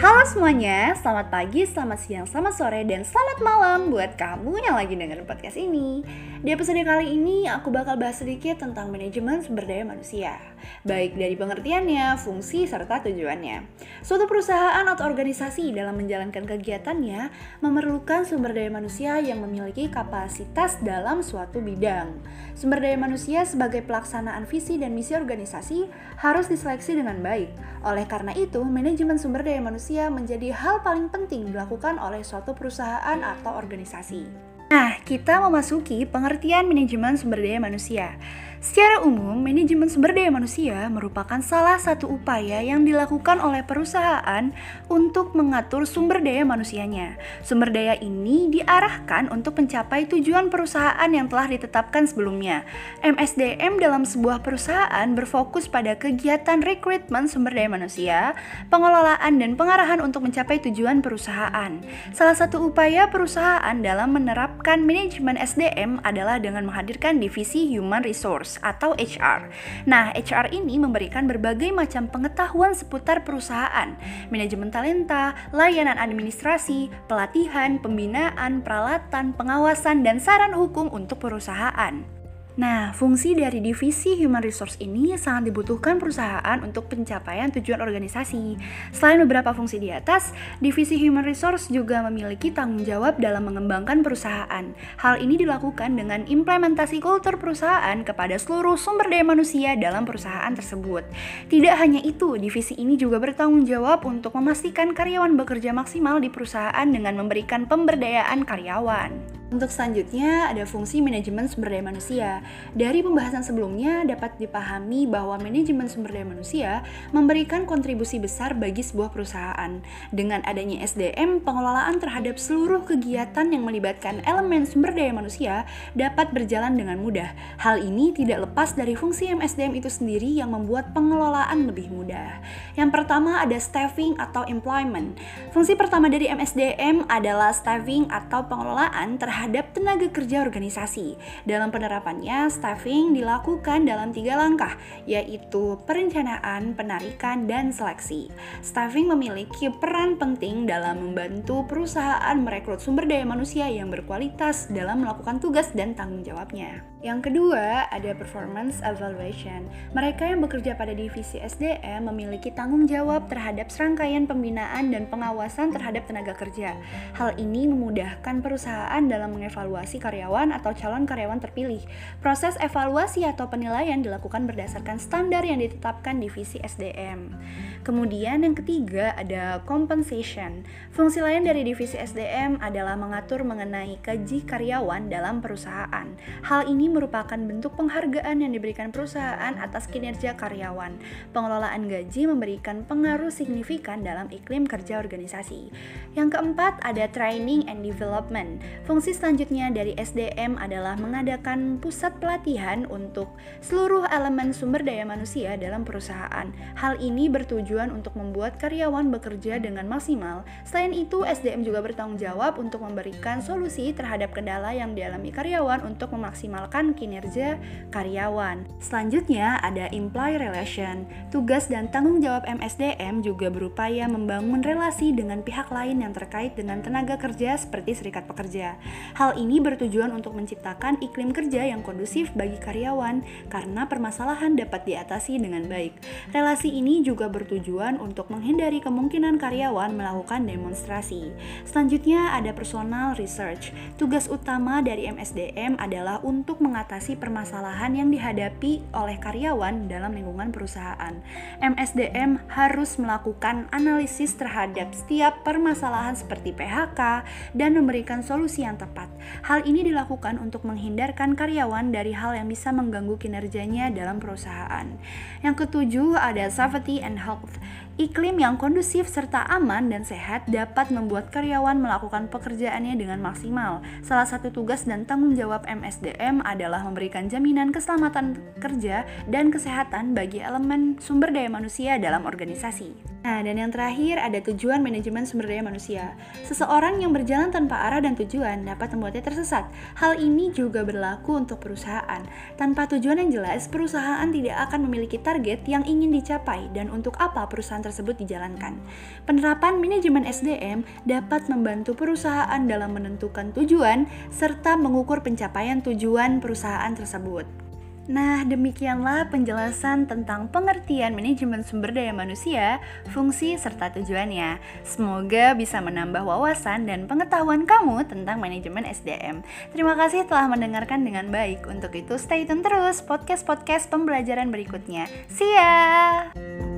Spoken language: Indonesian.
Halo semuanya, selamat pagi, selamat siang, selamat sore, dan selamat malam buat kamu yang lagi dengerin podcast ini. Di episode kali ini, aku bakal bahas sedikit tentang manajemen sumber daya manusia, baik dari pengertiannya, fungsi, serta tujuannya. Suatu perusahaan atau organisasi dalam menjalankan kegiatannya memerlukan sumber daya manusia yang memiliki kapasitas dalam suatu bidang. Sumber daya manusia sebagai pelaksanaan visi dan misi organisasi harus diseleksi dengan baik. Oleh karena itu, manajemen sumber daya manusia menjadi hal paling penting dilakukan oleh suatu perusahaan atau organisasi. Nah, kita memasuki pengertian manajemen sumber daya manusia. Secara umum, manajemen sumber daya manusia merupakan salah satu upaya yang dilakukan oleh perusahaan untuk mengatur sumber daya manusianya. Sumber daya ini diarahkan untuk mencapai tujuan perusahaan yang telah ditetapkan sebelumnya. MSDM dalam sebuah perusahaan berfokus pada kegiatan rekrutmen sumber daya manusia, pengelolaan dan pengarahan untuk mencapai tujuan perusahaan. Salah satu upaya perusahaan dalam menerapkan manajemen SDM adalah dengan menghadirkan divisi human resource atau HR. Nah, HR ini memberikan berbagai macam pengetahuan seputar perusahaan, manajemen talenta, layanan administrasi, pelatihan, pembinaan, peralatan, pengawasan, dan saran hukum untuk perusahaan. Nah, fungsi dari divisi Human Resource ini sangat dibutuhkan perusahaan untuk pencapaian tujuan organisasi. Selain beberapa fungsi di atas, divisi Human Resource juga memiliki tanggung jawab dalam mengembangkan perusahaan. Hal ini dilakukan dengan implementasi kultur perusahaan kepada seluruh sumber daya manusia dalam perusahaan tersebut. Tidak hanya itu, divisi ini juga bertanggung jawab untuk memastikan karyawan bekerja maksimal di perusahaan dengan memberikan pemberdayaan karyawan. Untuk selanjutnya ada fungsi manajemen sumber daya manusia. Dari pembahasan sebelumnya dapat dipahami bahwa manajemen sumber daya manusia memberikan kontribusi besar bagi sebuah perusahaan. Dengan adanya SDM, pengelolaan terhadap seluruh kegiatan yang melibatkan elemen sumber daya manusia dapat berjalan dengan mudah. Hal ini tidak lepas dari fungsi MSDM itu sendiri yang membuat pengelolaan lebih mudah. Yang pertama ada staffing atau employment. Fungsi pertama dari MSDM adalah staffing atau pengelolaan terhadap terhadap tenaga kerja organisasi. Dalam penerapannya, staffing dilakukan dalam tiga langkah, yaitu perencanaan, penarikan, dan seleksi. Staffing memiliki peran penting dalam membantu perusahaan merekrut sumber daya manusia yang berkualitas dalam melakukan tugas dan tanggung jawabnya. Yang kedua, ada performance evaluation. Mereka yang bekerja pada divisi SDM memiliki tanggung jawab terhadap serangkaian pembinaan dan pengawasan terhadap tenaga kerja. Hal ini memudahkan perusahaan dalam mengevaluasi karyawan atau calon karyawan terpilih. Proses evaluasi atau penilaian dilakukan berdasarkan standar yang ditetapkan divisi SDM. Kemudian yang ketiga ada compensation. Fungsi lain dari divisi SDM adalah mengatur mengenai gaji karyawan dalam perusahaan. Hal ini merupakan bentuk penghargaan yang diberikan perusahaan atas kinerja karyawan. Pengelolaan gaji memberikan pengaruh signifikan dalam iklim kerja organisasi. Yang keempat ada training and development. Fungsi selanjutnya dari SDM adalah mengadakan pusat pelatihan untuk seluruh elemen sumber daya manusia dalam perusahaan. Hal ini bertujuan untuk membuat karyawan bekerja dengan maksimal. Selain itu, SDM juga bertanggung jawab untuk memberikan solusi terhadap kendala yang dialami karyawan untuk memaksimalkan kinerja karyawan. Selanjutnya ada employee relation. Tugas dan tanggung jawab MSDM juga berupaya membangun relasi dengan pihak lain yang terkait dengan tenaga kerja seperti serikat pekerja. Hal ini bertujuan untuk menciptakan iklim kerja yang kondusif bagi karyawan karena permasalahan dapat diatasi dengan baik. Relasi ini juga bertujuan untuk menghindari kemungkinan karyawan melakukan demonstrasi. Selanjutnya ada personal research. Tugas utama dari MSDM adalah untuk mengatasi permasalahan yang dihadapi oleh karyawan dalam lingkungan perusahaan. MSDM harus melakukan analisis terhadap setiap permasalahan seperti PHK dan memberikan solusi yang tepat tepat. Hal ini dilakukan untuk menghindarkan karyawan dari hal yang bisa mengganggu kinerjanya dalam perusahaan. Yang ketujuh ada safety and health. Iklim yang kondusif serta aman dan sehat dapat membuat karyawan melakukan pekerjaannya dengan maksimal. Salah satu tugas dan tanggung jawab MSDM adalah memberikan jaminan keselamatan kerja dan kesehatan bagi elemen sumber daya manusia dalam organisasi. Nah, dan yang terakhir ada tujuan manajemen sumber daya manusia. Seseorang yang berjalan tanpa arah dan tujuan dapat membuatnya tersesat. Hal ini juga berlaku untuk perusahaan. Tanpa tujuan yang jelas, perusahaan tidak akan memiliki target yang ingin dicapai dan untuk apa perusahaan tersebut dijalankan. Penerapan manajemen SDM dapat membantu perusahaan dalam menentukan tujuan serta mengukur pencapaian tujuan perusahaan tersebut. Nah, demikianlah penjelasan tentang pengertian manajemen sumber daya manusia, fungsi, serta tujuannya. Semoga bisa menambah wawasan dan pengetahuan kamu tentang manajemen SDM. Terima kasih telah mendengarkan dengan baik. Untuk itu, stay tune terus podcast-podcast pembelajaran berikutnya. See ya!